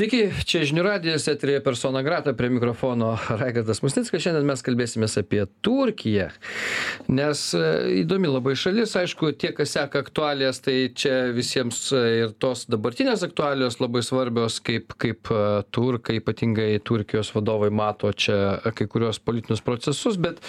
Sveiki, čia žinių radijas, eterija persona grata, prie mikrofono Raigardas Musnickas. Šiandien mes kalbėsime apie Turkiją, nes e, įdomi labai šalis, aišku, tie, kas seka aktualijas, tai čia visiems e, ir tos dabartinės aktualijos labai svarbios, kaip, kaip e, turkai, ypatingai Turkijos vadovai mato čia kai kurios politinius procesus, bet,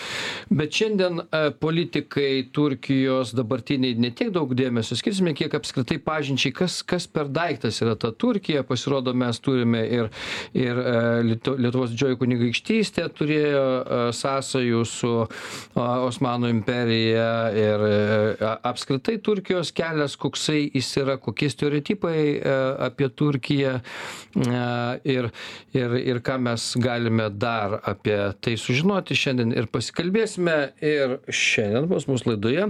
bet šiandien politikai Turkijos dabartiniai netiek daug dėmesio skirsime, kiek apskritai pažinčiai, kas, kas per daiktas yra ta Turkija, pasirodo mes turime ir, ir e, Lietuvos didžioji kunigaikštystė turėjo e, sąsajų su Osmanų imperija ir e, apskritai Turkijos kelias, koksai jis yra, kokie stereotipai apie Turkiją ir, ir, ir ką mes galime dar apie tai sužinoti šiandien ir pasikalbėsime. Ir šiandien pas mus laidoje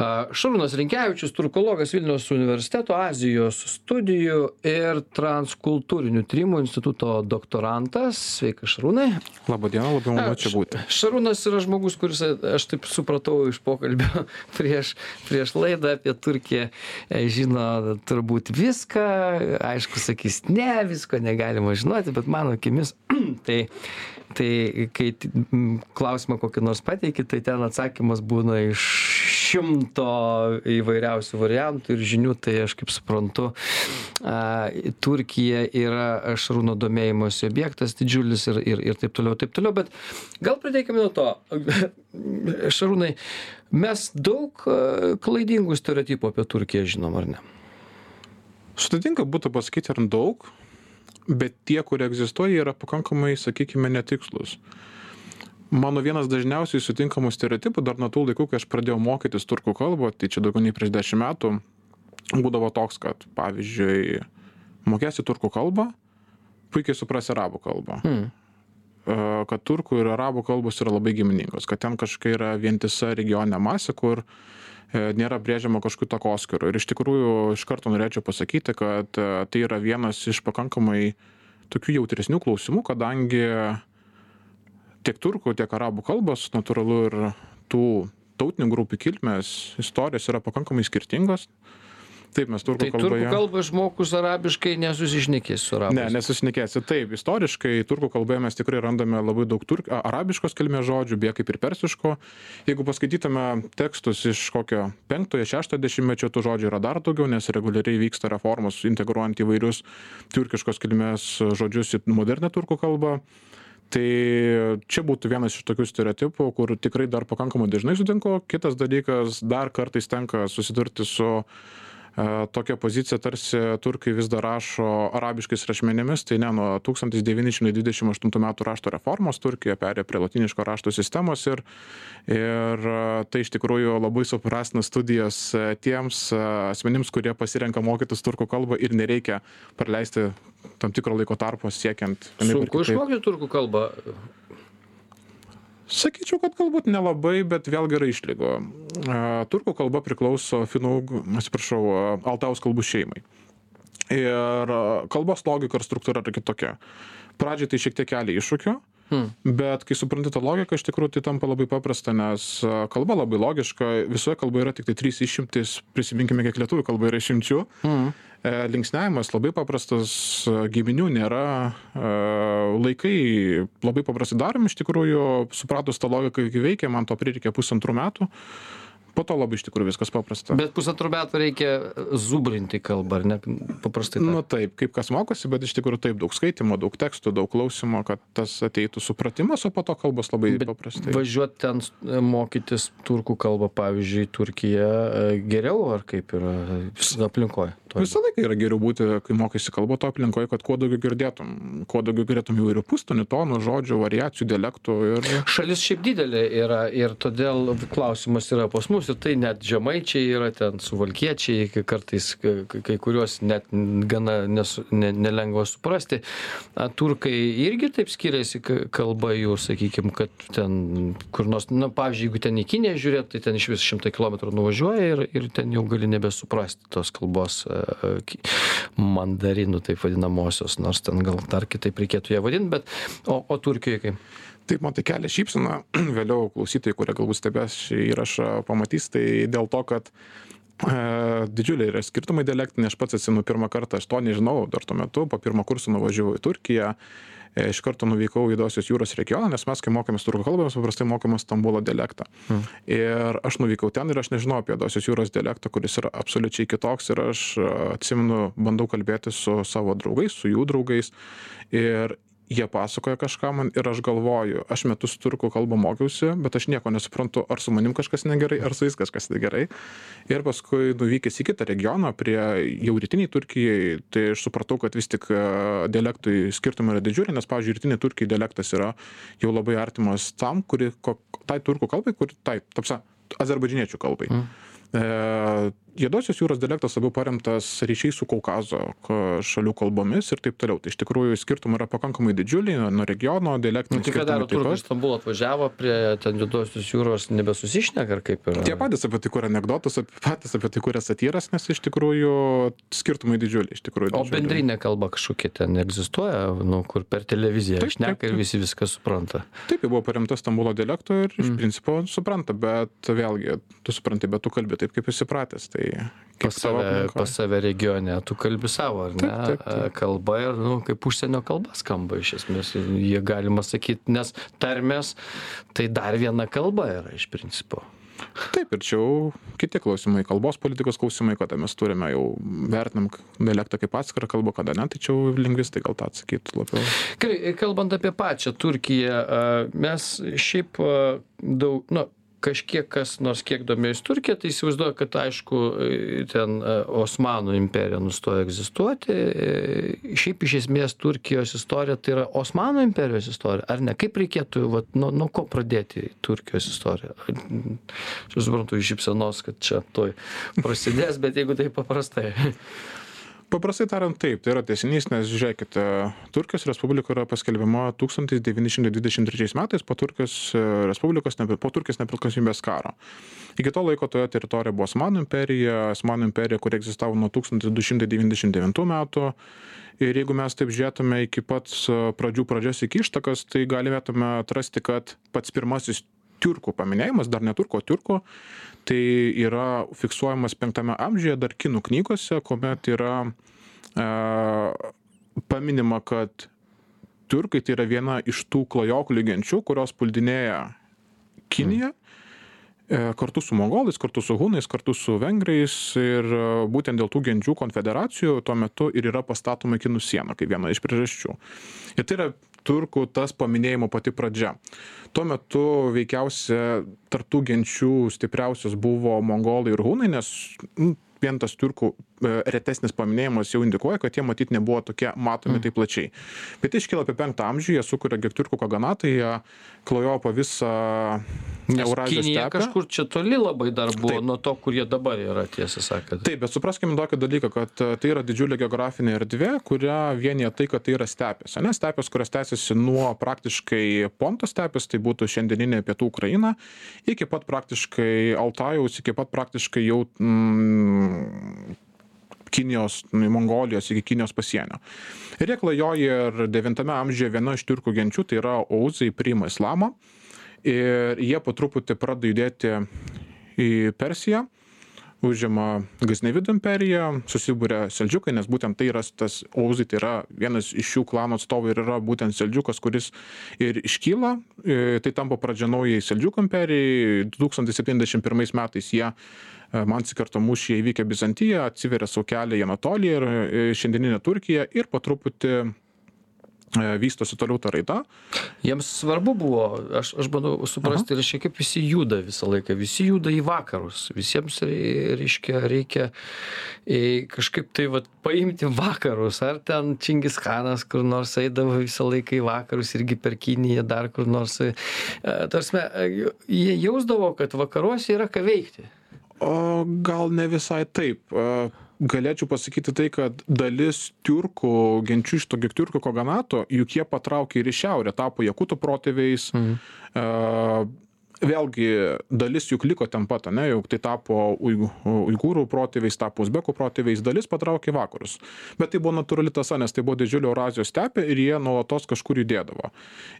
Šarūnas Rinkevičius, turkologas Vilniaus universiteto Azijos studijų ir transkultūrų kultūrinių tyrimų instituto doktorantas. Sveikas, Šarūnai. Labadiena, labai malonu čia būti. Šarūnas yra žmogus, kuris, aš taip supratau iš pokalbio prieš, prieš laidą apie Turkiją, e, žino turbūt viską, aišku, sakys, ne, visko negalima žinoti, bet mano akimis, tai tai kai klausimą kokį nors pateiki, tai ten atsakymas būna iš šimto įvairiausių variantų ir žinių, tai aš kaip suprantu, Turkija yra Šarūno domėjimosi objektas didžiulis ir, ir, ir taip toliau, taip toliau, bet gal pradėkime nuo to. Šarūnai, mes daug klaidingų stereotipų apie Turkiją žinom, ar ne? Sudėtinga būtų pasakyti ar daug, bet tie, kurie egzistuoja, yra pakankamai, sakykime, netikslus mano vienas dažniausiai sutinkamų stereotipų dar nuo tų laikų kai aš pradėjau mokytis turkų kalbą tai čia daugiau nei prieš dešim metų būdavo toks kad pavyzdžiui mokėsi turkų kalbą puikiai suprasi arabų kalbą hmm. kad turkų ir arabų kalbos yra labai giminingos kad ten kažkokia yra vientisa regioninė masė kur e, nėra brėžiama kažkokių takoskyrų ir iš tikrųjų iš karto norėčiau pasakyti kad e, tai yra vienas iš pakankamai tokių jautresnių klausimų kadangi tiek turkų tiek arabų kalbos natūralu ir tų tautinių grupių kilmės istorijos yra pakankamai skirtingos Taip, mes turkų tai kalboje. Turkų kalbą išmokus arabiškai nesusišnekės su arabais. Ne, nesusišnekėsi. Taip, istoriškai turkų kalboje mes tikrai randame labai daug turk, arabiškos kilmės žodžių, beje kaip ir persiško. Jeigu paskaitytume tekstus iš kokio 5-6 dešimtmečio, tų žodžių yra dar daugiau, nes reguliariai vyksta reformos integruojant įvairius turkiškos kilmės žodžius į modernę turkų kalbą tai čia būtų vienas iš tokių stereotipų kur tikrai dar pakankamai dažnai sutinku. Kitas dalykas dar kartais tenka susidurti su E, tokia pozicija tarsi turkai vis dar rašo arabiškais rašmenimis tai ne nuo tūkstantis devyni šimtai dvidešim aštuntų metų rašto reformos turkija perėjo prie lotyniško rašto sistemos ir ir e, tai iš tikrųjų labai supaprastina studijas e, tiems asmenims kurie pasirenka mokytis turkų kalbą ir nereikia praleisti tam tikro laiko tarpo siekiant sunku išmokti turkų kalbą sakyčiau kad galbūt nelabai bet vėlgi yra išlygų turkų kalba priklauso finų atsiprašau altajaus kalbų šeimai. Ir kalbos logika ir struktūra yra kitokia. Pradžioj tai šiek tiek kelia iššūkių Hmm. Bet kai supranti tą logiką, iš tikrųjų tai tampa labai paprasta, nes kalba labai logiška, visoje kalboje yra tik tai trys išimtis, prisiminkime, kiek lietuvių kalba yra išimčių. E, linksniavimas labai paprastas, giminių nėra, e, laikai labai paprastai daromi, iš tikrųjų, supratus tą logiką, kaip veikia, man to prireikė pusantrų metų po to labai iš tikrųjų viskas paprasta. Bet pusantrų metų reikia zubrinti kalbą, ar ne? Paprastai. Na nu, taip, kaip kas mokosi, bet iš tikrųjų taip daug skaitimo, daug tekstų, daug klausimo, kad tas ateitų supratimas, o po to kalbos labai bet paprastai. Važiuoti ten e, mokytis turkų kalbą, pavyzdžiui, Turkija e, geriau ar kaip yra aplinkoje? Visą laiką yra geriau būti, kai mokaisi kalbą to aplinkoje, kad kuo daugiau girdėtum, kuo daugiau girdėtum įvairių pustonių, tonų, žodžių, variacijų, dialektų. Ir... Šalis šiaip didelė yra ir todėl klausimas yra pas mus ir tai net žemaičiai yra ten suvalkiečiai, kartais kai kuriuos net gana nesu, ne, nelengva suprasti. A, turkai irgi taip skiriasi kalba jų, sakykime, kad ten kur nors, na, pavyzdžiui, jeigu ten į Kinę žiūrėt, tai ten iš vis šimtai kilometrų nuvažiuoja ir, ir ten jau gali nebesuprasti tos kalbos mandarinų taip vadinamosios, nors ten gal dar kitaip reikėtų ją vadinti, bet o, o Turkijoje kaip? Taip man tai kelia šypseną vėliau klausytojai kurie galbūt stebės šį įrašą pamatys tai dėl to kad E, didžiuliai yra skirtumai dialektiniai, aš pats atsimenu pirmą kartą, aš to nežinau, dar tuo metu, po pirmo kurso nuvažiavau į Turkiją, e, iš karto nuvykau į Dosios jūros regioną, nes mes, kai mokėmės turkų kalbą, mes paprastai mokėmės Stambulo dialektą. Mm. Ir aš nuvykau ten ir aš nežinau apie Dosios jūros dialektą, kuris yra absoliučiai kitoks ir aš e, atsimenu, bandau kalbėti su savo draugais, su jų draugais. Ir jie pasakoja kažką man ir aš galvoju aš metus turkų kalbą mokiausi bet aš nieko nesuprantu ar su manim kažkas negerai ar su jais kažkas negerai ir paskui nuvykęs į kitą regioną prie jau rytinėj turkijoj tai aš supratau kad vis tik e, dialektai skirtumai yra didžiuliai nes pavyzdžiui rytinėj turkijoj dialektas yra jau labai artimas tam kuri ko tai turkų kalbai kur tai ta prasme azerbaidžaniečių kalbai mm. E, Juodosios jūros dialektas labiau paremtas ryšiais su Kaukazo šalių kalbomis ir taip toliau. Tai iš tikrųjų skirtumai yra pakankamai didžiuliai nuo regiono dialektinių. Nu, tai ką daro turkai iš Stambulo atvažiavo prie ten Juodosios jūros nebesusišneka ar kaip yra? Tie patys apie tai kuria anegdotus, apie patys apie tai kuria satyras, nes iš tikrųjų skirtumai didžiuliai. Iš tikrųjų, didžiuliai. O bendrinė kalba kažkokia ten egzistuoja, nu, kur per televiziją taip, šneka taip, taip. ir visi viską supranta. Taip, jau buvo paremta Stambulo dialektu ir iš mm. principo supranta, bet vėlgi, tu supranti, bet tu kalbi taip, kaip esi pratęs. Tai pas save, pas save regione, tu kalbi savo, ar ne? Taip, taip, taip. Kalba ir, nu, kaip užsienio kalba skamba iš esmės, jie galima sakyti, nes tarmės tai dar viena kalba yra iš principo. Taip, ir čia jau kiti klausimai, kalbos politikos klausimai, kada mes turime jau vertinam dialektą kaip atskirą kalbą, kada ne, tai čia jau lingvistai gal tą atsakytų labiau. Gerai, kalbant apie pačią Turkiją, mes šiaip daug, nu, kažkiek kas nors kiek domėjosi turkija tai įsivaizduoja kad aišku ten e, osmanų imperija nustojo egzistuoti. E, šiaip iš esmės turkijos istorija tai yra osmanų imperijos istorija ar ne? Kaip reikėtų vat nuo nuo ko pradėti turkijos istoriją? Aš suprantu iš šypsenos kad čia tuoj prasidės bet jeigu taip paprastai paprastai tariant taip tai yra tęsinys nes žiūrėkite turkijos respublika yra paskelbiama tūkstantis devyni šimtai dvidešim trečiais metais po turkijos e, respublikos nebe po turkijos nepriklausomybės karo. Iki to laiko toje teritorijoje buvo osmanų imperija osmanų imperija kuri egzistavo nuo tūkstantis du šimtai devyniasdešim devintų metų. Ir jeigu mes taip žiūrėtume iki pat e, pradžių pradžios iki ištakas tai galėtume atrasti kad pats pirmasis tiurkų paminėjimas dar ne turkų o tiurkų tai yra fiksuojamas penktame amžiuje dar kinų knygose kuomet yra e, paminima kad tiurkai tai yra viena iš tų klajoklių genčių kurios puldinėja kiniją e, kartu su mongolais kartu su hunais kartu su vengrais ir e, būtent dėl tų genčių konfederacijų tuo metu ir yra pastatoma kinų siena kaip viena iš priežasčių. Ir tai yra turkų tas paminėjimo pati pradžia. Tuo metu veikiausia tarp tų genčių stipriausios buvo mongolai ir hunai nes nu vien tas tiurkų e, retesnis paminėjimas jau indikuoja, kad jie matyt nebuvo tokie matomi mm. taip plačiai. Bet iškyla apie penktą amžių, jie sukuria Gektiurkų kaganatą, jie klajojo po visą Eurazijos stepę. Kažkur čia toli labai dar buvo taip. nuo to, kur jie dabar yra, tiesą sakant. Taip, bet supraskime tokį dalyką, kad e, tai yra didžiulė geografinė erdvė, kurią vienyje tai, kad tai yra stepės. Ne stepės, kurios tęsiasi nuo praktiškai Ponto stepės, tai būtų šiandieninė pietų Ukraina, iki pat praktiškai Altajaus, iki pat praktiškai jau mm, Kinijos, Mongolijos iki Kinijos pasienio. Ir jie klajoja ir 9 amžiuje viena iš turkų genčių, tai yra Ouzai, priima islamą. Ir jie po truputį pradeda judėti į Persiją užima Gaznevidų imperiją, susibūrė Seldžiukai, nes būtent tai yra tas Ouzai, tai yra vienas iš šių klano atstovų ir yra būtent Seldžiukas, kuris ir iškyla, e, tai tampa pradžia naujai Seldžiukų imperijai, 2071 metais jie E, Mansikarto mūšyje įvykę Bizantija, atsiveria savo kelią į Anatoliją ir e, šiandieninę Turkiją ir po truputį e, vystosi toliau ta raida. Jiems svarbu buvo, aš, aš bandau suprasti, reiškia, kaip visi juda visą laiką, visi juda į vakarus, visiems reiškia, reikia kažkaip tai vat, paimti vakarus, ar ten Čingis Khanas kur nors eidavo visą laiką į vakarus, irgi per Kiniją dar kur nors. Tarsime, jie jausdavo, kad vakaruose yra ką veikti o gal ne visai taip galėčiau pasakyti tai kad dalis tiurkų genčių iš to gektiurkų kaganato juk jie patraukė ir į šiaurę tapo jakutų protėviais mhm. Vėlgi dalis juk liko ten pat ane jau tai tapo uig uigūrų protėviais tapo uzbekų protėviais dalis patraukė į vakarus. Bet tai buvo natūrali tąsa nes tai buvo didžiulė eurazijos stepė ir jie nuolatos kažkur judėdavo.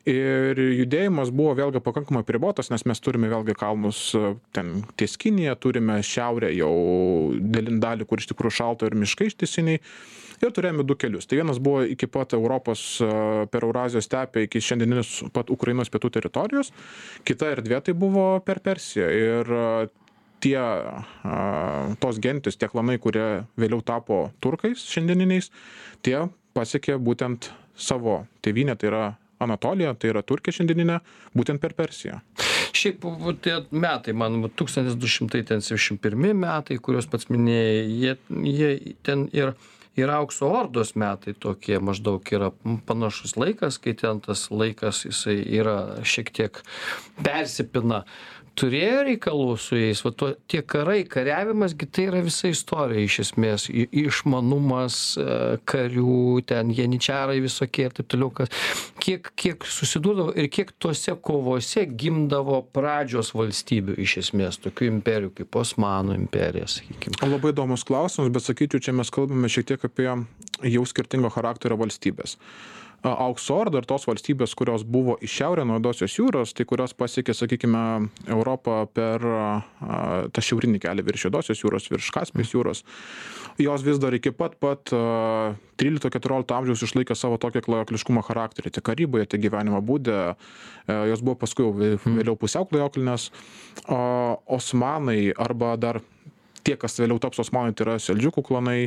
Ir judėjimas buvo vėlgi pakankamai apribotas nes mes turime vėlgi kalnus ten ties kinija turime šiaurę jau dalin dalį kur iš tikrųjų šalta ir miškai ištisiniai ir turėjome du kelius. Tai vienas buvo iki pat europos per eurazijos stepę iki šiandieninės pat ukrainos pietų teritorijos. Kita erdvė tai buvo per persiją. Ir tie a, tos gentis, tie klanai, kurie vėliau tapo turkais šiandieniniais, tie pasiekė būtent savo tėvynę, tai yra Anatolija, tai yra Turkija šiandieninė, būtent per Persiją. Šiaip tie metai, man 1271 metai, kuriuos pats minėjai, jie, jie ten ir ir aukso ordos metai tokie maždaug yra panašus laikas kai ten tas laikas jisai yra šiek tiek persipina turėjo reikalų su jais va tuo tie karai kariavimas gi tai yra visa istorija iš esmės. I išmanumas e, karių ten janyčiarai visokie ir taip toliau kas kiek kiek susidurdavo ir kiek tose kovose gimdavo pradžios valstybių iš esmės tokių imperijų kaip osmanų imperija sakykim. Labai įdomus klausimas bet sakyčiau čia mes kalbame šiek tiek apie jau skirtingo charakterio valstybes aukso orda ir tos valstybės kurios buvo į šiaurę nuo juodosios jūros tai kurios pasiekė sakykime europą per tą šiaurinį kelią virš juodosios jūros virš kaspijos jūros. Jos vis dar iki pat pat trylikto keturiolikto amžiaus išlaikė savo tokį klajokliškumo charakterį. Tiek karyboje tiek gyvenimo būde. Jos buvo paskui jau vėliau pusiau klajoklinės osmanai arba dar tie kas vėliau taps osmanai tai yra seldžiukų klanai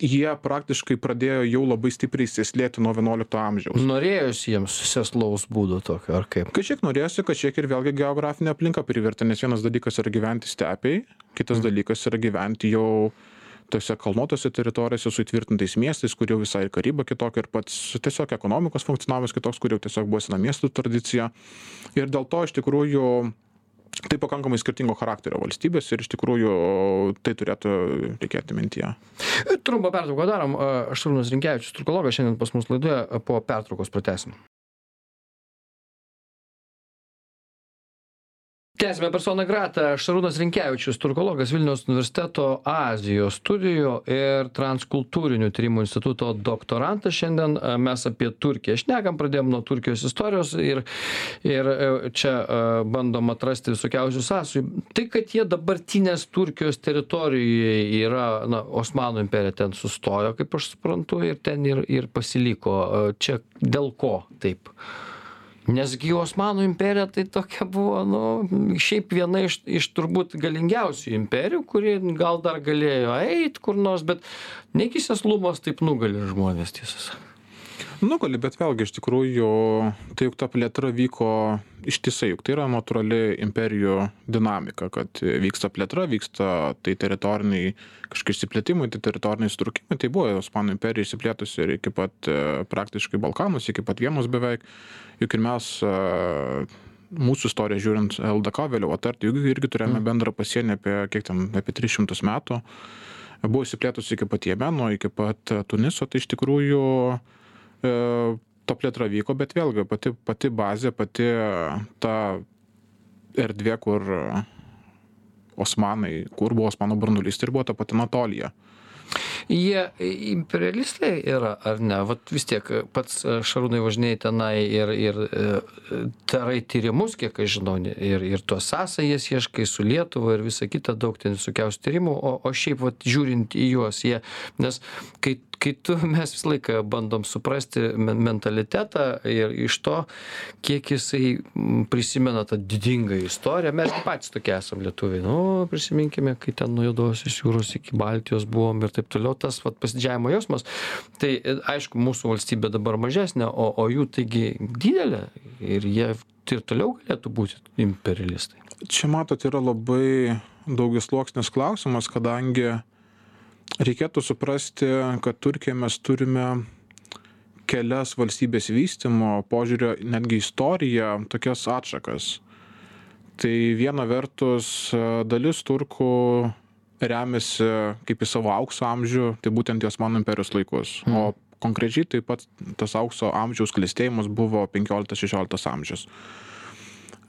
jie praktiškai pradėjo jau labai stipriai įsislieti nuo vienuolikto amžiaus. Norėjosi jiems sėslaus būdo tokio ar kaip? Kažkiek norėjosi kažkiek ir vėlgi geografinė aplinka privertė nes vienas dalykas yra gyventi stepėj kitas Mhm. dalykas yra gyventi jau tose kalnuotose teritorijose su įtvirtintais miestais kur jau visai ir karyba kitokia ir pats tiesiog ekonomikos funkcionavimas kitoks kur jau tiesiog buvo sena miestų tradicija. Ir dėl to iš tikrųjų tai pakankamai skirtingo charakterio valstybės ir iš tikrųjų tai turėtų reikėti mintyje. Trumpą pertrauką darom. Šarūnas rinkevičius turkologas šiandien pas mus laidoje po pertraukos pratęsim tęsiame persona grata šarūnas rinkevičius turkologas vilniaus universiteto azijos studijų ir transkultūrinių tyrimų instituto doktorantas. Šiandien mes apie turkiją šnekam pradėjom nuo turkijos istorijos ir ir čia bandom atrasti visokiausių sąsajų. Tai kad jie dabartinės turkijos teritorijoje yra na osmanų imperija ten sustojo kaip aš suprantu ir ten ir ir pasiliko. Čia dėl ko taip nes gi osmanų imperija tai tokia buvo nu šiaip viena iš iš turbūt galingiausių imperijų kuri gal dar galėjo eit kur nors bet negi sėslumas taip nugali žmones tiesą sakant nugali bet vėlgi iš tikrųjų tai juk ta plėtra vyko ištisai juk tai yra natūrali imperijų dinamika kad vyksta plėtra vyksta tai teritoriniai kažkokie išsiplėtimai tai teritoriniai susitraukimai tai buvo osmanų imperija išsiplėtusi ir iki pat praktiškai balkanus iki pat vienos beveik. Juk ir mes mūsų istoriją žiūrint ldk vėliau atart juk irgi turėjome bendrą pasienį apie kiek ten apie tris šimtus metų. Buvo išsiplėtusi iki pat jemeno iki pat tuniso tai iš tikrųjų ta plėtra vyko bet vėlgi pati pati bazė pati ta erdvė kur osmanai kur buvo osmanų branduolys tai buvo ta pati anatolija jie imperialistai yra ar ne? Vat vis tiek pats šarūnai važinėji tenai ir ir darai tyrimus kiek aš žinau ir ir tuos sąsajas ieškai su lietuva ir visa kita daug ten visokiausių tyrimų o o šiaip vat žiūrint į juos jie nes kai kai tu mes visą laiką bandom suprasti men mentalitetą ir iš to kiek jisai prisimena tą didingą istoriją. Mes patys tokie esam lietuviai. Nu prisiminkime kai ten nuo juodosios jūros iki baltijos buvom ir taip toliau tas vat pasididžiavimo jausmas. Tai aišku mūsų valstybė dabar mažesnė o o jų taigi didelė ir jie ir toliau galėtų būti imperialistai. Čia matot yra labai daugiasluoksnis klausimas kadangi reikėtų suprasti kad turkijoj mes turime kelias valstybės vystymo požiūrio netgi istoriją tokias atšakas. Tai viena vertus dalis turkų remiasi kaip į savo aukso amžių tai būtent į osmanų imperijos laikus. O konkrečiai taip pat tas aukso amžiaus klestėjimas buvo penkioliktas šešioliktas amžius.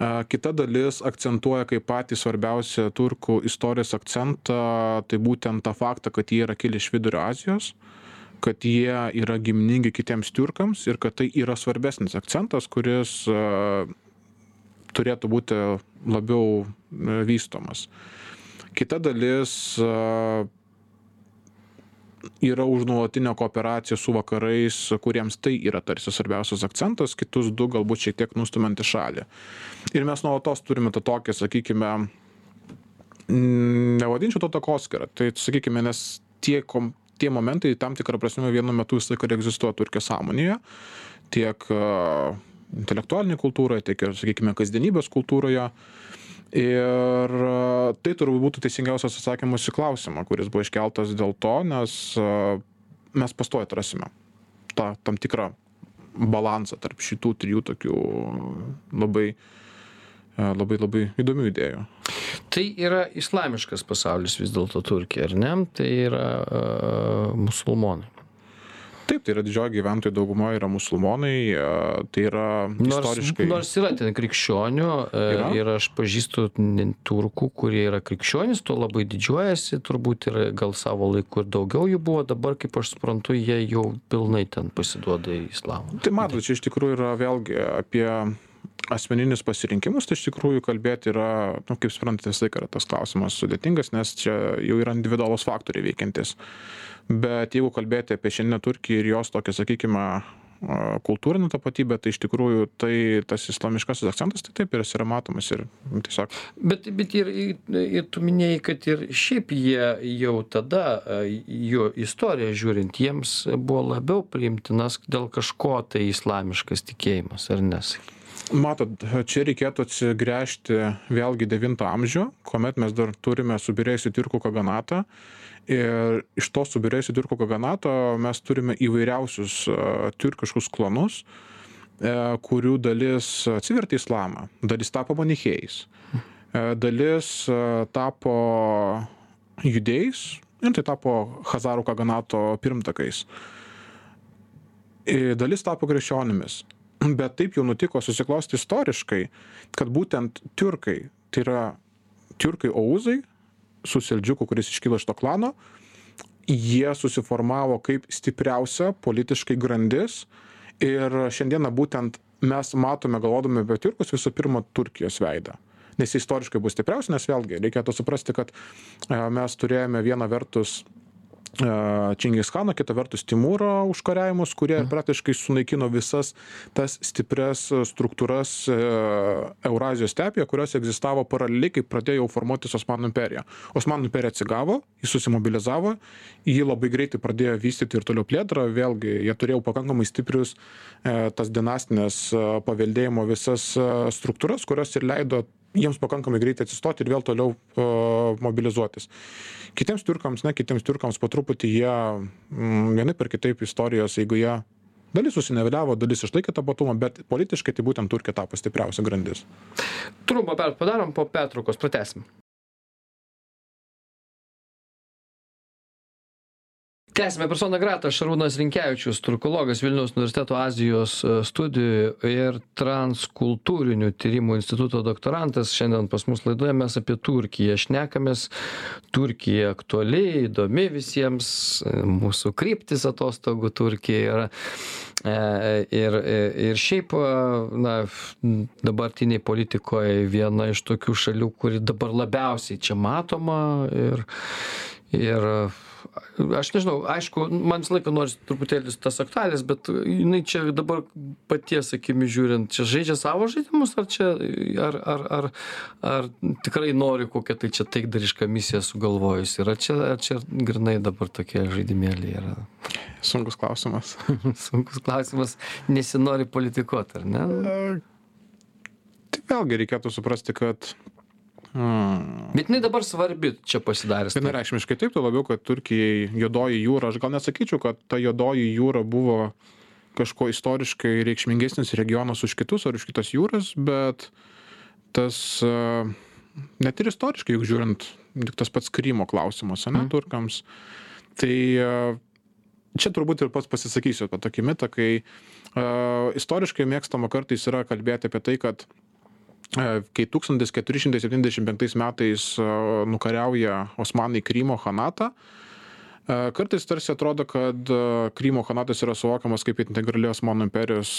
Kita dalis akcentuoja kaip patį svarbiausią turkų istorijos akcentą, tai būtent tą faktą, kad jie yra kilę iš Vidurio Azijos, kad jie yra giminingi kitiems turkams ir kad tai yra svarbesnis akcentas, kuris turėtų būti labiau vystomas. Kita dalis yra už nuolatinę kooperaciją su vakarais, kuriems tai yra tarsi svarbiausias akcentas, kitus du galbūt šiek tiek nustumiant į šalį. Ir mes nuolatos turime tą tokią, sakykime, nevadinčiau to takoskirą. Tai, sakykime, nes tie, kom, tie momentai tam tikrą prasme vienu metu visą laiką egzistuoja Turkijos sąmonėje, tiek uh, intelektualinėje kultūroje, tiek ir, sakykime, kasdienybės kultūroje. Ir tai turbūt būtų teisingiausias atsakymas į klausimą, kuris buvo iškeltas dėl to, nes mes pastoja atrasime tą tam tikrą balansą tarp šitų trijų tokių labai, labai, labai įdomių idėjų. Tai yra islamiškas pasaulis vis dėlto Turkija, ar ne? Tai yra uh, musulmonai taip tai yra didžioji gyventojų dauguma yra musulmonai tai yra istoriškai nors yra ten krikščionių e, ir aš pažįstu turkų kurie yra krikščionys tuo labai didžiuojasi turbūt ir gal savo laiku ir daugiau jų buvo dabar kaip aš suprantu jie jau pilnai ten pasiduoda islamui tai matot čia iš tikrųjų yra vėlgi apie asmeninius pasirinkimus tai iš tikrųjų kalbėti yra nu kaip suprantate visą laiką yra tas klausimas sudėtingas nes čia jau yra individualūs faktoriai veikiantys bet jeigu kalbėti apie šiandieninę turkiją ir jos tokią sakykime kultūrinę tapatybę, tai iš tikrųjų tai tas islamiškasis akcentas, tai taip ir jis yra matomas ir tiesiog. Bet, bet ir, ir tu minėjai, kad ir šiaip jie jau tada, jo istoriją žiūrint, jiems buvo labiau priimtinas dėl kažko tai islamiškas tikėjimas, ar nesakai? Matot, čia reikėtų atsigręžti vėlgi 9 amžių, kuomet mes dar turime subirėjusi Turkų kaganatą ir iš to subyrėjusio tiurkų kaganato mes turime įvairiausius tiurkiškus klanus, e, kurių dalis atsivertė islamą, dalis tapo manichėjais, e, dalis tapo judėjais ir tai tapo Hazarų kaganato pirmtakais. Dalis tapo krikščionimis. Bet taip jau nutiko susiklosti istoriškai, kad būtent turkai, tai yra turkai Ouzai, su Seldžiuku, kuris iškilo iš to klano, jie susiformavo kaip stipriausia politiškai grandis ir šiandieną būtent mes matome, galvodami apie turkus, visų pirma, Turkijos veidą. Nes jis istoriškai bus stipriausias, nes vėlgi reikėtų suprasti, kad e, mes turėjome vieną vertus Čingischano, kita vertus Timūro užkariavimus, kurie mhm. praktiškai sunaikino visas tas stipres struktūras e, Eurazijos stepėje, kurios egzistavo paraleliai, kai pradėjo formuotis Osmanų imperija. Osmanų imperija atsigavo, jis susimobilizavo, jį labai greitai pradėjo vystyti ir toliau plėtrą, vėlgi jie turėjo pakankamai stiprius e, tas dinastinės e, paveldėjimo visas struktūras, kurios ir leido jiems pakankamai greitai atsistoti ir vėl toliau uh, mobilizuotis. Kitiems turkams, ne, kitiems turkams po truputį jie mm, vienai per kitaip istorijos eigoje dalis susineveliavo, dalis išlaikė tapatumą, bet politiškai tai būtent Turkija tapo stipriausia grandis. Trumpą padarom po pertraukos, pratesim. Tęsiame persona grata šarūnas rinkevičius turkologas vilniaus universiteto azijos e, studijų ir transkultūrinių tyrimų instituto doktorantas. Šiandien pas mus laidoje mes apie turkiją šnekamės. Turkija aktuali įdomi visiems e, mūsų kryptis atostogų turkija yra e, ir ir šiaip na dabartinėj politikoj viena iš tokių šalių kuri dabar labiausiai čia matoma ir ir aš nežinau aišku man visą laiką norisi truputėlį tas aktualijas bet jinai čia dabar paties akimis žiūrint čia žaidžia savo žaidimus ar čia ar ar ar ar tikrai nori kokią tai čia taikdarišką misiją sugalvojus? Ir ar čia ar čia grynai dabar tokie žaidimėliai yra? Sunkus klausimas. Sunkus klausimas. Nesinori politikuot ar ne? Tai vėlgi reikėtų suprasti kad Hmm. Bet jinai dabar svarbi čia pasidaręs. Vienareikšmiškai taip, tuo labiau, kad Turkijai juodoji jūra, aš gal nesakyčiau, kad ta juodoji jūra buvo kažko istoriškai reikšmingesnis regionas už kitus ar už kitas jūras, bet tas net ir istoriškai, juk žiūrint, tas pats Krymo klausimas, ne, mm. turkams. Tai čia turbūt ir pats pasisakysiu apie tokį mitą, kai uh, istoriškai mėgstama kartais yra kalbėti apie tai, kad kai 1475 metais nukariauja Osmanai Krymo Hanatą, Kartais tarsi atrodo, kad Krymo Hanatas yra suvokiamas kaip integrali Osmanų imperijos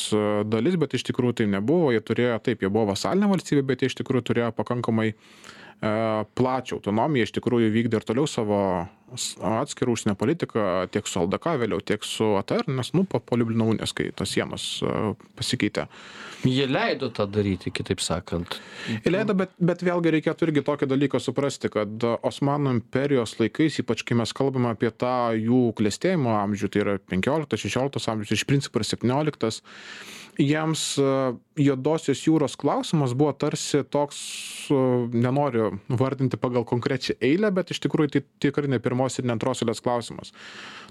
dalis, bet iš tikrųjų tai nebuvo. Jie turėjo, taip, jie buvo vasalinė valstybė, bet jie iš tikrųjų turėjo pakankamai plačią autonomiją, iš tikrųjų vykdė ir toliau savo atskirą užsienio politiką tiek su LDK vėliau, tiek su ATR, nes, nu, po, po Liublino unijos, kai tos sienos pasikeitė. Jie leido tą daryti, kitaip sakant. Jie leido, bet, bet vėlgi reikėtų irgi tokį dalyką suprasti, kad Osmanų imperijos laikais, ypač kai mes kalbame apie tą jų klėstėjimo amžių, tai yra 15-16 amžius, iš principo ir 17 jiems juodosios jūros klausimas buvo tarsi toks, nenoriu vardinti pagal konkrečią eilę, bet iš tikrųjų tai tikrai ne pirmos ir ne antros eilės klausimas.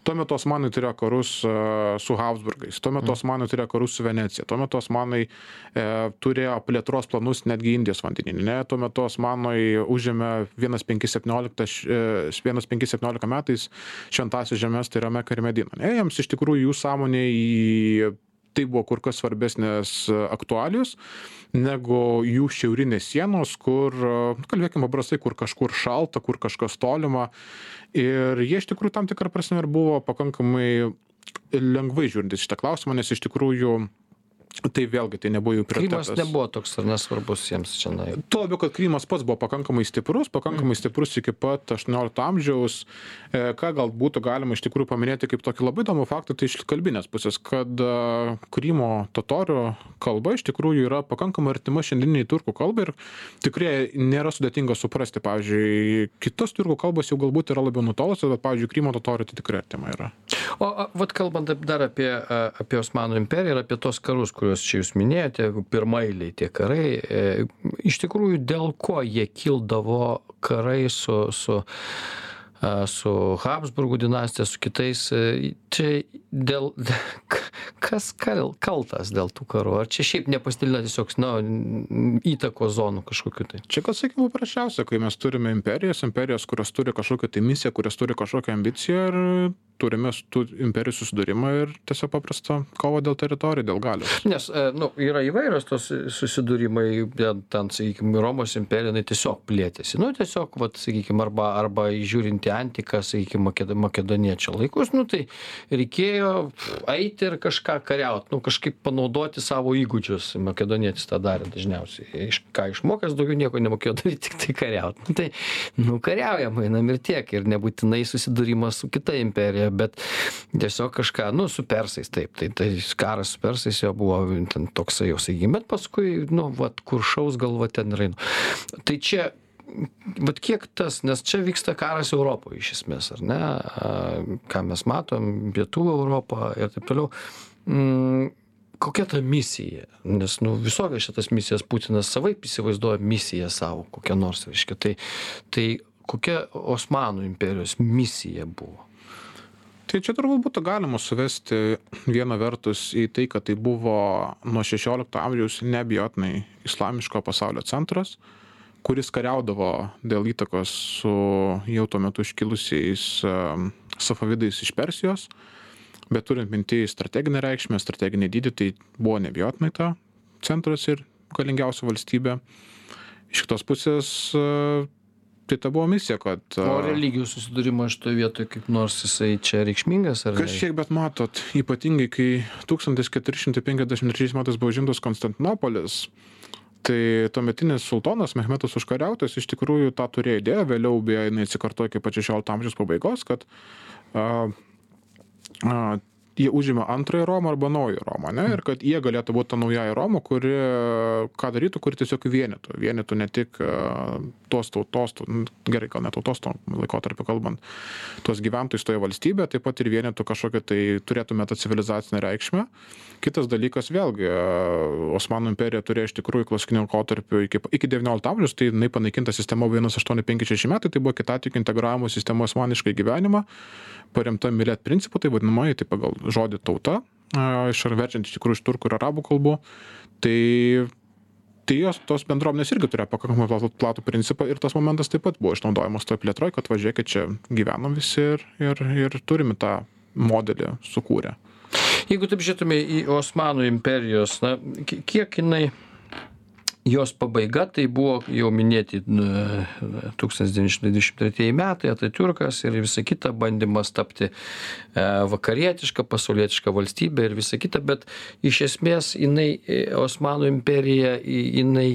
Tuo metu osmanai turėjo karus su Habsburgais, tuo metu mm. osmanai turėjo karus su Venecija, tuo metu osmanai e, turėjo plėtros planus netgi Indijos vandeninė, tuo metu osmanai užėmė 1517, 1517 metais šventasios žemės, tai yra Meka ir Medina. Ne, jiems iš tikrųjų jų sąmonė į tai buvo kur kas svarbesnės e, aktualijos negu jų šiaurinės sienos, kur, e, kalbėkime paprastai, kur kažkur šalta, kur kažkas tolima. Ir jie iš tikrųjų tam tikrą prasme ir buvo pakankamai lengvai žiūrintys šitą klausimą, nes iš tikrųjų Tai vėlgi, tai nebuvo jų prioritetas. Krymas nebuvo toks ar nesvarbus jiems čia. Tuo labiau, kad Krymas pats buvo pakankamai stiprus, pakankamai stiprus iki pat 18 amžiaus. E, ką gal būtų galima iš tikrųjų paminėti kaip tokį labai įdomų faktą, tai iš kalbinės pusės, kad e, Krymo totorių kalba iš tikrųjų yra pakankamai artima šiandieniniai turkų kalbai ir tikrai nėra sudėtinga suprasti. Pavyzdžiui, kitos turkų kalbos jau galbūt yra labiau nutolusios, bet, pavyzdžiui, Krymo totorių tai tikrai artima yra. O vad kalbant dar apie, apie Osmanų imperiją ir apie tos karus, kuriuos čia jūs minėjote, pirmailiai tie karai, e, iš tikrųjų dėl ko jie kildavo karai su, su su Habsburgų dinastija, su kitais. Čia dėl, kas kal, kaltas dėl tų karų? Ar čia šiaip nepasidalina tiesiog, na, įtakos zonų kažkokiu tai? Čia, kad sakykime, paprasčiausia, kai mes turime imperijas, imperijas, kurios turi kažkokią tai misiją, kurios turi kažkokią ambiciją ir turime tų imperijų susidūrimą ir tiesiog paprastą kovą dėl teritorijų, dėl galios. Nes, nu, yra įvairios tos susidūrimai, ten, sakykime, Romos imperija, jinai tiesiog plėtėsi. Nu, tiesiog, vat, sakykime, arba, arba žiūrint į antiką, sakykime, makedoniečio laikus, nu, tai reikėjo eiti ir kažką kariauti, nu, kažkaip panaudoti savo įgūdžius. Makedonietis tą darė dažniausiai. Iš, ką išmokęs, daugiau nieko nemokėjo daryti, tik tai kariauti. Nu, tai, nu, kariaujam, einam ir tiek. Ir nebūtinai susidūrimas su kita imperija bet tiesiog kažką, nu, su persais, taip, tai, tai karas su persais jau buvo toksai jau, sakykime, bet paskui, nu, vat, kur šaus galva ten ir einu. Tai čia vat kiek tas, nes čia vyksta karas Europoje iš esmės, ar ne, ką mes matom, pietų Europą ir taip toliau. Mm, kokia ta misija? Nes, nu, visokias šitas misijas Putinas savaip įsivaizduoja misiją savo, kokią nors, reiškia. Tai, tai kokia Osmanų imperijos misija buvo? tai čia turbūt būtų galima suvesti viena vertus į tai kad tai buvo nuo šešiolikto amžiaus neabejotinai islamiško pasaulio centras kuris kariaudavo dėl įtakos su jau tuo metu iškilusiais safavidais iš persijos bet turint minty strateginę reikšmę strateginį dydį tai buvo neabejotinai ta centras ir galingiausia valstybė iš kitos pusės tai ta buvo misija, kad... O religijų susidūrimas šitoje vietoje kaip nors jisai čia reikšmingas ar ne? Kažkiek, bet matot, ypatingai kai 1453 metais buvo žindas Konstantinopolis, tai tuometinis sultonas Mehmetas užkariautas iš tikrųjų tą turėjo idėją, vėliau beje jinai atsikartojo iki pat 16 amžiaus pabaigos, kad a, a, jie užima antrąją Romą arba naują Romą, ne? Ir kad jie galėtų būti ta naujaja Roma, kuri ką darytų, kuri tiesiog vienytų. Vienytų ne tik tos tautos, gerai, gal ne tautos to laikotarpio kalbant, tuos gyventojus toje valstybėje, taip pat ir vienytų kažkokią tai turėtume tą civilizacinę reikšmę. Kitas dalykas, vėlgi, Osmanų imperija turėjo iš tikrųjų klasikiniu laikotarpiu iki, iki 19 amžiaus, tai jinai panaikinta sistema 1856 metai, tai buvo kitatikių integravimo sistema osmaniškai gyvenimą, paremta milėt principu, tai vadinamoji, tai pagal žodį tauta, iš ar verčiant iš tikrųjų iš turkų ir arabų kalbų, tai tai jos tos bendruomenės irgi turėjo pakankamai platų, platų principą ir tas momentas taip pat buvo išnaudojamas toje plėtroje, kad važiuokit čia gyvenom visi ir, ir, ir turime tą modelį sukūrę. Jeigu taip žiūrėtume į Osmanų imperijos, na, kiek jinai jos pabaiga tai buvo jau minėti dvidešimt tretieji metai atatiurkas ir visa kita bandymas tapti e, vakarietiška pasaulietiška valstybe ir visa kita bet iš esmės jinai e, osmanų imperija jinai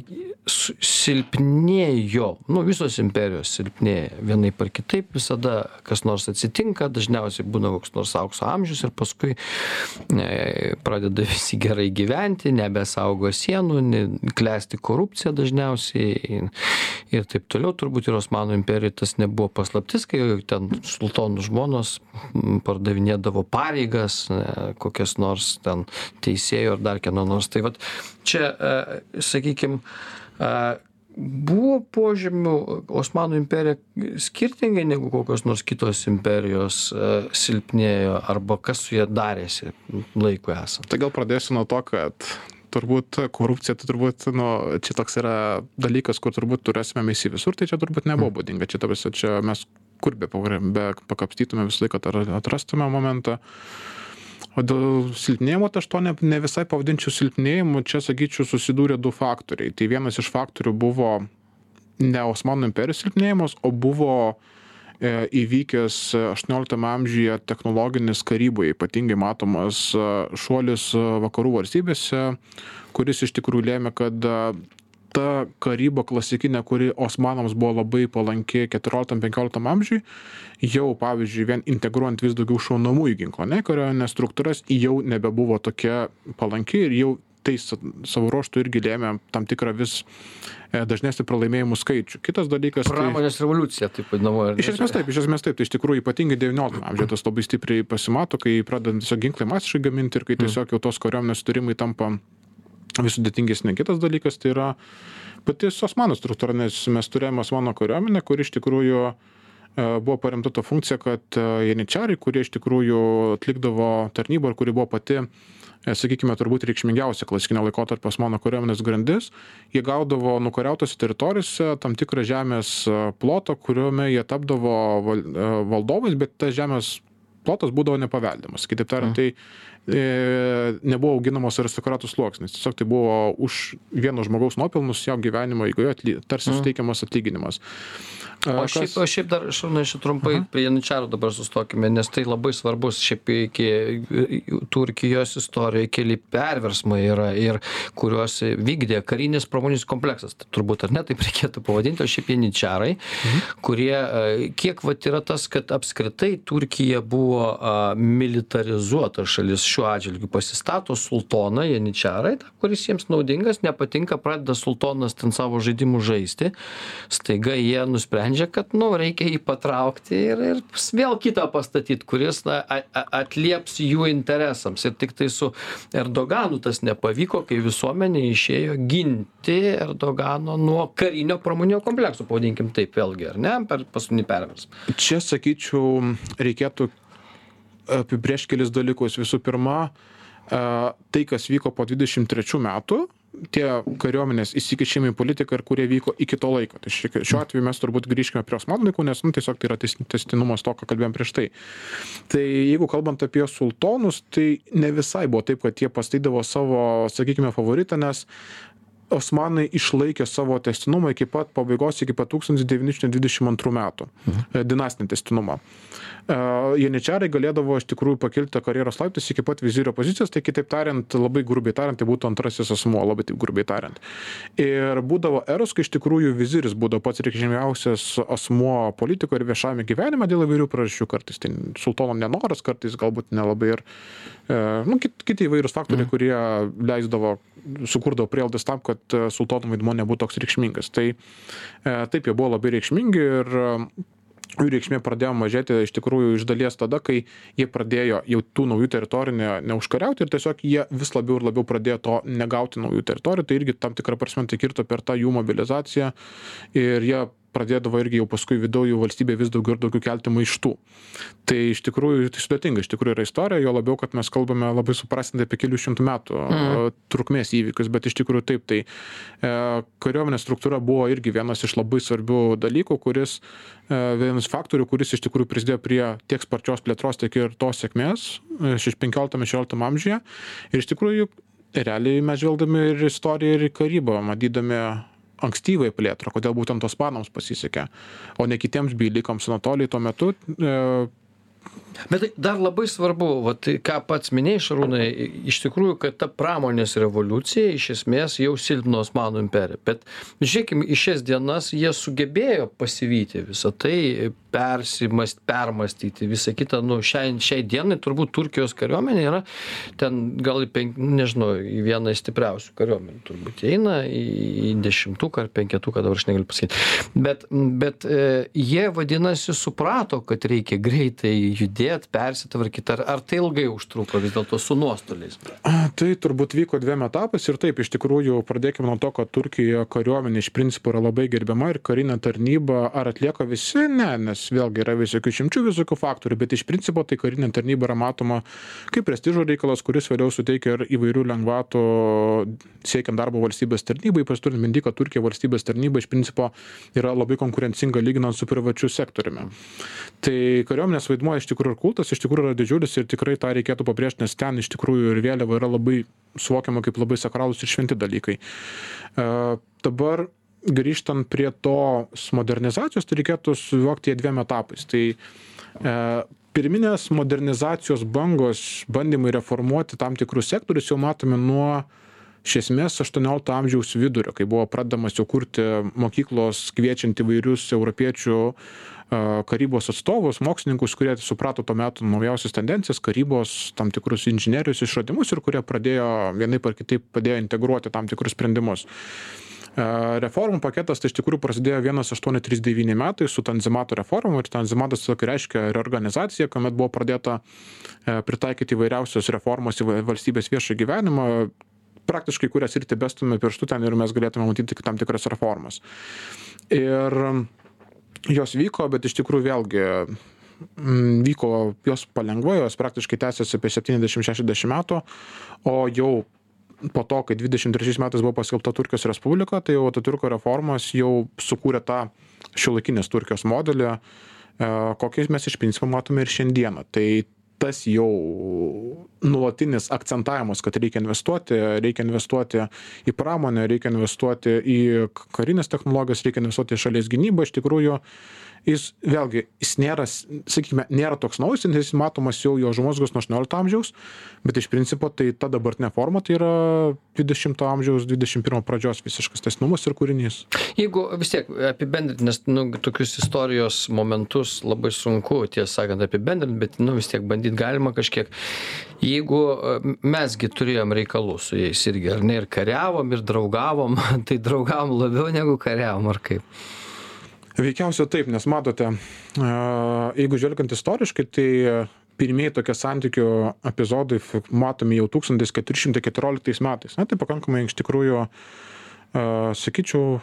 silpnėjo nu visos imperijos silpnėja vienaip ar kitaip visada kas nors atsitinka dažniausiai būna koks nors aukso amžius ir paskui e, pradeda visi gerai gyventi nebesaugo sienų ne klesti korupcija dažniausiai ir taip toliau turbūt ir Osmanų imperijai tas nebuvo paslaptis, kai ten sultonų žmonos pardavinėdavo pareigas, kokias nors ten teisėjo ar dar kieno nors. Tai vat čia, e, sakykime, buvo požymių Osmanų imperija skirtingai negu kokios nors kitos imperijos e, silpnėjo arba kas su jie darėsi laiku esant. Tai gal pradėsiu nuo to, kad turbūt korupcija tai turbūt nu čia toks yra dalykas kur turbūt turėsime mes jį visur tai čia turbūt nebuvo hmm. būdinga. Čia ta prasme čia mes kur be be pakapstytume visą laiką atrastume momentą. O dėl silpnėjimo tai aš to ne ne visai pavadinčiau silpnėjimu čia sakyčiau susidūrė du faktoriai. Tai vienas iš faktorių buvo ne osmanų imperijos silpnėjimas o buvo E, įvykęs aštuonioliktame amžiuje technologinis karyboje ypatingai matomas e, šuolis e, vakarų valstybėse kuris iš tikrųjų lėmė kad ta karyba klasikinė kuri osmanams buvo labai palanki keturioliktam penkioliktam amžiuj jau pavyzdžiui vien integruojant vis daugiau šaunamųjų ginklų ane kariuomenės struktūras jau nebebuvo tokia palanki ir jau tai savo ruožtu irgi lėmė tam tikrą vis e, dažnesnį pralaimėjimų skaičių. Kitas dalykas. Tai Pramonės tai, revoliucija, taip vadinamoji. Iš esmės taip, iš esmės taip. Tai iš tikrųjų ypatingai XIX amžiuje tas labai stipriai pasimato, kai pradedant tiesiog ginklai masiškai gaminti ir kai mm. tiesiog jau tos kariuomenės turimai tampa vis sudėtingesnė. Kitas dalykas tai yra pati Osmanų struktūra, nes mes turėjome Osmanų kariuomenę, kuri iš tikrųjų e, buvo paremta to funkcija, kad e, janičiarai, kurie iš tikrųjų atlikdavo tarnybą ir kuri buvo pati E, sakykime, turbūt reikšmingiausia klasikinio laikotarpio Osmanų kariuomenės grandis, jie gaudavo nukariautose teritorijose tam tikrą žemės e, plotą, kuriuome jie tapdavo e, valdovais, bet tas žemės plotas būdavo nepaveldimas. Kitaip tariant, mm. tai e, nebuvo auginamos aristokratų sluoksnis. Tiesiog tai buvo už vieno žmogaus nuopelnus jo gyvenimo atly, tarsi mm. suteikiamas atlyginimas. O šiaip, o šiaip dar, šarūnai, šiaip trumpai Aha. prie Janučiaro dabar sustokime, nes tai labai svarbus, šiaip iki Turkijos istorijoje keli perversmai yra ir kuriuos vykdė karinis pramoninis kompleksas, tai turbūt ar ne, taip reikėtų pavadinti, o šiaip Janučiarai, mhm. kurie, kiek vat yra tas, kad apskritai Turkija buvo militarizuota šalis šiuo atžvilgiu, pasistato sultoną Janučiarai, kuris jiems naudingas, nepatinka, pradeda sultonas ten savo žaidimų žaisti, staiga jie nusprendžia kad nu reikia jį patraukti ir ir vėl kitą pastatyt kuris na atlieps jų interesams. Ir tiktai su erdoganu tas nepavyko kai visuomenė išėjo ginti erdogano nuo karinio pramoninio komplekso pavadinkim taip vėlgi ar ne per paskutinį perversmą. Čia sakyčiau reikėtų apibrėžt kelis dalykus visų pirma tai kas vyko po dvidešim trečių metų tie kariuomenės įsikišimai į politiką ir kurie vyko iki to laiko. Tai šiuo atveju mes turbūt grįžkime prie Osmanų laikų, nes nu, tiesiog tai yra testinumas to, ką kalbėjom prieš tai. Tai jeigu kalbant apie sultonus, tai ne visai buvo taip, kad jie pastaidavo savo, sakykime, favoritą, nes Osmanai išlaikė savo testinumą iki pat pabaigos, iki pat 1922 metų. Mhm. Dinastinį testinumą. Janičiarai galėdavo iš tikrųjų pakilti karjeros laiptus iki pat vizirio pozicijos, tai kitaip tariant, labai grubiai tariant, tai būtų antrasis asmuo, labai taip grubiai tariant. Ir būdavo eros, kai iš tikrųjų viziris būdavo pats reikšmingiausias asmuo politikoje ir viešame gyvenime dėl įvairių priežasčių, kartais tai sultono nenoras, kartais galbūt nelabai ir e, nu, kit, kiti įvairūs faktoriai, mm. kurie leisdavo, sukurdavo prielaidas tam, kad sultono vaidmo nebūtų toks reikšmingas. Tai e, taip, jie buvo labai reikšmingi ir jų reikšmė pradėjo mažėti iš tikrųjų iš dalies tada, kai jie pradėjo jau tų naujų teritorijų ne, neužkariauti ir tiesiog jie vis labiau ir labiau pradėjo to negauti naujų teritorijų, tai irgi tam tikrą prasme tai kirto per tą jų mobilizaciją ir jie pradėdavo irgi jau paskui viduj jų valstybė vis daugiau ir daugiau kelti maištų. Tai iš tikrųjų tai sudėtinga, iš tikrųjų yra istorija, jo labiau, kad mes kalbame labai suprastinti apie kelių šimtų metų mm. trukmės įvykius, bet iš tikrųjų taip, tai e, kariuomenės struktūra buvo irgi vienas iš labai svarbių dalykų, kuris, e, vienas faktorių, kuris iš tikrųjų prisidėjo prie tiek sparčios plėtros, tiek ir tos sėkmės e, 15-16 amžiuje. Ir iš tikrųjų realiai mes žvelgdami ir istoriją, ir karybą, matydami ankstyvai plėtrą, kodėl būtent tos panams pasisekė, o ne kitiems bylykams Anatolijai tuo metu e, Bet tai dar labai svarbu, vat, ką pats minėjai, Šarūnai, iš tikrųjų, kad ta pramonės revoliucija iš esmės jau silpno Osmanų imperiją. Bet žiūrėkime, iš šias dienas jie sugebėjo pasivyti visą tai, persimast, permastyti, visą kitą. Nu, šiai, šiai dienai turbūt Turkijos kariuomenė yra ten gal į, penk, nežinau, į vieną stipriausių kariuomenių. Turbūt eina į dešimtuką ar penketuką, dabar aš negaliu pasakyti. Bet, bet e, jie vadinasi suprato, kad reikia greitai judėt persitvarkyt ar ar tai ilgai užtruko vis dėlto su nuostoliais? Tai turbūt vyko dviem etapais ir taip iš tikrųjų pradėkim nuo to kad turkijoje kariuomenė iš principo yra labai gerbiama ir karinę tarnybą ar atlieka visi? Ne nes vėlgi yra visokių išimčių visokių faktorių bet iš principo tai karinė tarnyba yra matoma kaip prestižo reikalas kuris vėliau suteikia ir įvairių lengvatų siekiant darbo valstybės tarnybai. Ypač turint minty kad turkija valstybės tarnyba iš principo yra labai konkurencinga lyginant su privačiu sektoriumi. Tai kariuomenės vaidmuo iš tikrųjų ir kultas iš tikrųjų yra didžiulis ir tikrai tą reikėtų pabrėžt nes ten iš tikrųjų ir vėliava yra labai suvokiama kaip labai sakralūs ir šventi dalykai. E, dabar grįžtant prie tos modernizacijos, tai reikėtų suvokti ją dviem etapais. Tai e, pirminės modernizacijos bangos, bandymai reformuoti tam tikrus sektorius jau matome nuo iš esmės 18 amžiaus vidurio, kai buvo pradamas jau kurti mokyklos kviečiant įvairius europiečių karybos atstovus, mokslininkus, kurie suprato tuo metu naujausias tendencijas, karybos tam tikrus inžinierius išradimus ir kurie pradėjo vienaip ar kitaip padėjo integruoti tam tikrus sprendimus. Reformų paketas tai iš tikrųjų prasidėjo 1839 metai su Tanzimato reforma ir Tanzimatas tokį reiškia reorganizacija, kuomet buvo pradėta pritaikyti įvairiausios reformos į valstybės viešą gyvenimą, praktiškai kurias ir tebestume pirštų ten ir mes galėtume matyti tam tikras reformas. Ir jos vyko, bet iš tikrųjų vėlgi mm, vyko jos palengva, jos praktiškai tęsiasi apie 70-60 metų, o jau po to, kai 23 metais buvo paskelbta Turkijos Respublika, tai jau Ataturko reformos jau sukūrė tą šiuolaikinės Turkijos modelį, e, kokį mes iš principo matome ir šiandieną. Tai tas jau nuolatinis akcentavimas, kad reikia investuoti, reikia investuoti į pramonę, reikia investuoti į karinės technologijas, reikia investuoti į šalies gynybą, iš tikrųjų jis vėlgi jis nėra sakykime nėra toks naujas nes jis matomas jau jo užuomazgos nuo aštuoniolikto amžiaus bet iš principo tai ta dabartinė forma tai yra dvidešimto amžiaus dvidešim pirmo pradžios visiškas tęstinumas ir kūrinys. Jeigu vis tiek apibendrint nes nu tokius istorijos momentus labai sunku tiesą sakant apibendrint bet nu vis tiek bandyt galima kažkiek. Jeigu mes gi turėjom reikalų su jais irgi ar ne ir kariavom ir draugavom tai draugavom labiau negu kariavom ar kaip Veikiausiai taip, nes matote, jeigu žvelgiant istoriškai, tai pirmieji tokie santykių epizodai matomi jau 1414 metais. Na, tai pakankamai iš tikrųjų, sakyčiau,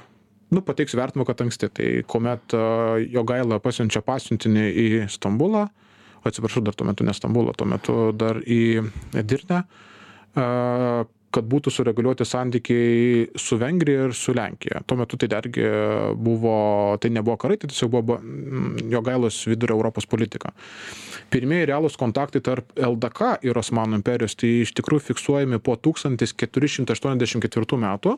nu, pateiks vertimo, kad anksti. Tai kuomet jo gaila pasiunčia pasiuntinį į Stambulą, atsiprašau, dar tuo metu ne Stambulą, tuo metu dar į Dirnę, kad būtų sureguliuoti santykiai su Vengrija ir su Lenkija. Tuo metu tai dargi buvo, tai nebuvo karai, tai tiesiog buvo mm, Jogailos vidurio Europos politika. Pirmieji realūs kontaktai tarp LDK ir Osmanų imperijos tai iš tikrųjų fiksuojami po 1484 metų,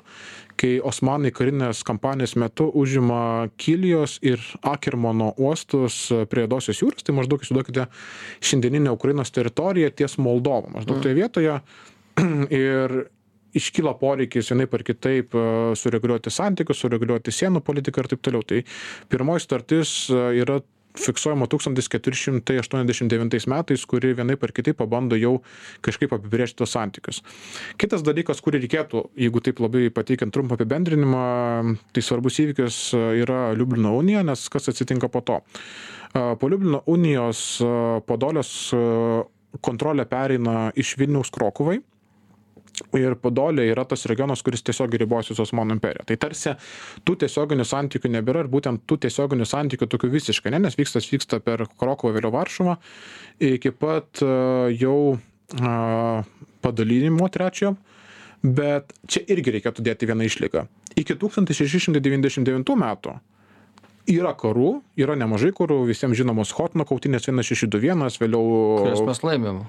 kai Osmanai karinės kampanijos metu užima Kilijos ir Akermono uostus prie Jodosios jūros, tai maždaug įsivaizduokite šiandieninę Ukrainos teritoriją ties Moldova. Maždaug toje vietoje ir iškyla poreikis vienaip ar kitaip e, sureguliuoti santykius, sureguliuoti sienų politiką ir taip toliau. Tai pirmoji startis e, yra fiksuojama 1489 metais, kuri vienaip ar kitaip pabando jau kažkaip apibrėžti tos santykius. Kitas dalykas, kurį reikėtų, jeigu taip labai pateikiant trumpą apibendrinimą, tai svarbus įvykis e, yra Liublino unija, nes kas atsitinka po to. Po Liublino unijos Podolės kontrolė pereina iš Vilniaus Krokuvai ir Podolė yra tas regionas, kuris tiesiog ribojasi su Osmanų imperija. Tai tarsi tų tiesioginių santykių nebėra ir būtent tų tiesioginių santykių tokių visiškai, ne, nes vykstas vyksta per Krokovą vėliau Varšuvą iki pat uh, jau uh, padalinimo trečiojo, bet čia irgi reikėtų dėti vieną išlygą. Iki 1699 metų yra karų, yra nemažai karų, visiems žinomos Hotno kautinės 1621, vėliau... Kurias mes laimėm.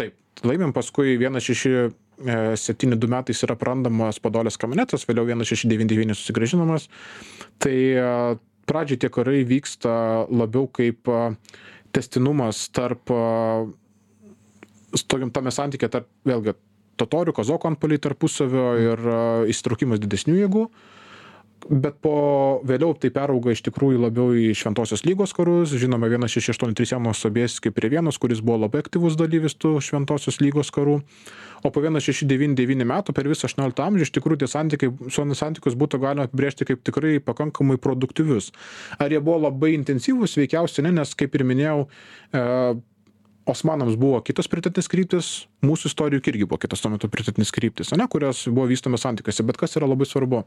Taip, laimėm paskui 16 72 metais yra prandamas Podolės kamenetas, vėliau 1699 susigražinamas. Tai e, pradžiai tie karai vyksta labiau kaip e, testinumas tarp, tokiam tame santykė tarp, vėlgi, totorių, kazokų antpoliai tarpusavio ir įsitraukimas didesnių jėgų bet po vėliau tai perauga iš tikrųjų labiau į šventosios lygos karus. Žinome vienas šeši aštuoni trys janas sobieski prie vienos kuris buvo labai aktyvus dalyvis tų šventosios lygos karų. O po vienas šeši devyni devyni metų per visą aštuonioliktą amžių iš tikrųjų tie santykiai visuomenės santykius būtų galima apibrėžti kaip tikrai pakankamai produktyvius. Ar jie buvo labai intensyvūs veikiausiai ne nes kaip ir minėjau e, Osmanams buvo kitos prioritetinės kryptis, mūsų istorijų irgi buvo kitos tuo metu prioritetinės kryptis, ne, kurios buvo vystomas santykiuose, bet kas yra labai svarbu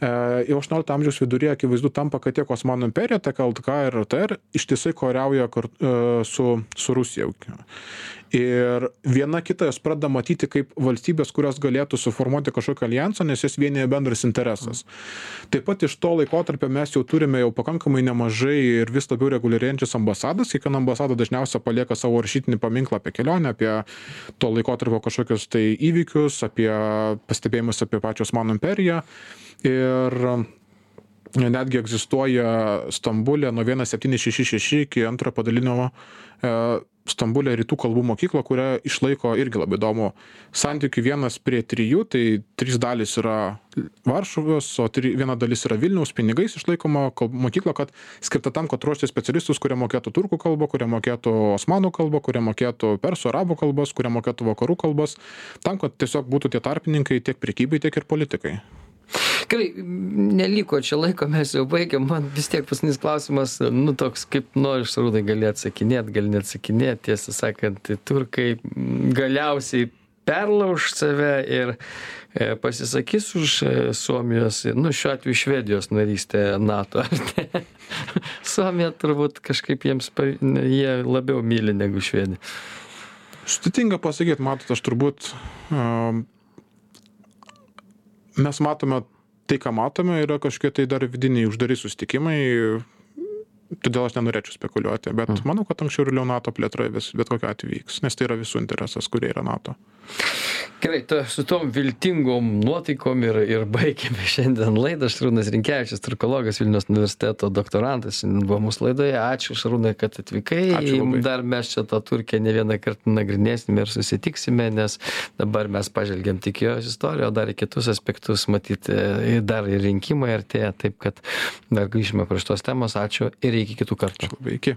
jau 18 amžiaus viduryje akivaizdu tampa, kad tiek Osmanų imperija, tiek LTK ir RTR ištisai koriauja e, su, su Rusija. Ir viena kitą jos pradeda matyti kaip valstybės, kurios galėtų suformuoti kažkokią alijansą, nes jas vienyje bendras interesas. Taip pat iš to laikotarpio mes jau turime jau pakankamai nemažai ir vis labiau reguliarėjančias ambasadas. Kiekviena ambasada dažniausiai palieka savo rašytinį paminklą apie kelionę, apie to laikotarpio kažkokius tai įvykius, apie pastebėjimus apie pačios mano imperiją ir netgi egzistuoja Stambulė nuo 1766 iki antrojo padalinio e, Stambulė rytų kalbų mokykla, kurią išlaiko irgi labai įdomu santykių vienas prie trijų, tai trys dalis yra Varšuvos, o tri, viena dalis yra Vilniaus pinigais išlaikoma mokykla, kad skirta tam, kad ruošti specialistus, kurie mokėtų turkų kalbą, kurie mokėtų osmanų kalbą, kurie mokėtų persų arabų kalbos, kurie mokėtų vakarų kalbos, tam, kad tiesiog būtų tie tarpininkai tiek prekybai, tiek ir politikai. Gerai, neliko čia laiko, mes jau baigiam. Man vis tiek paskutinis klausimas, nu toks, kaip nori šarūnai gali atsakinėti, gali neatsakinėti. Tiesą sakant, tai turkai galiausiai perlauž save ir e, pasisakys už e, Suomijos, nu šiuo atveju Švedijos narystę NATO. Suomija turbūt kažkaip jiems, jie labiau myli negu Švedija. Sudėtinga pasakyti, matot, aš turbūt um, mes matome tai ką matome yra kažkokie tai dar vidiniai uždari susitikimai todėl aš nenorėčiau spekuliuoti bet mm. manau kad anksčiau ar vėliau nato plėtra vis bet kokiu atveju vyks nes tai yra visų interesas kurie yra nato. Gerai ta su tom viltingom nuotaikom ir ir baigiame šiandien laidą. Šarūnas rinkevičius turkologas vilniaus universiteto doktorantas buvo mūsų laidoje. Ačiū šarūnai kad atvykai. Dar mes čia tą turkiją ne vieną kartą nagrinėsime ir susitiksime nes dabar mes pažvelgėm tik jos istoriją o dar į kitus aspektus matyt ir dar ir rinkimai artėja taip kad dar grįšime prie šitos temos. Ačiū ir iki kitų kartų. Iki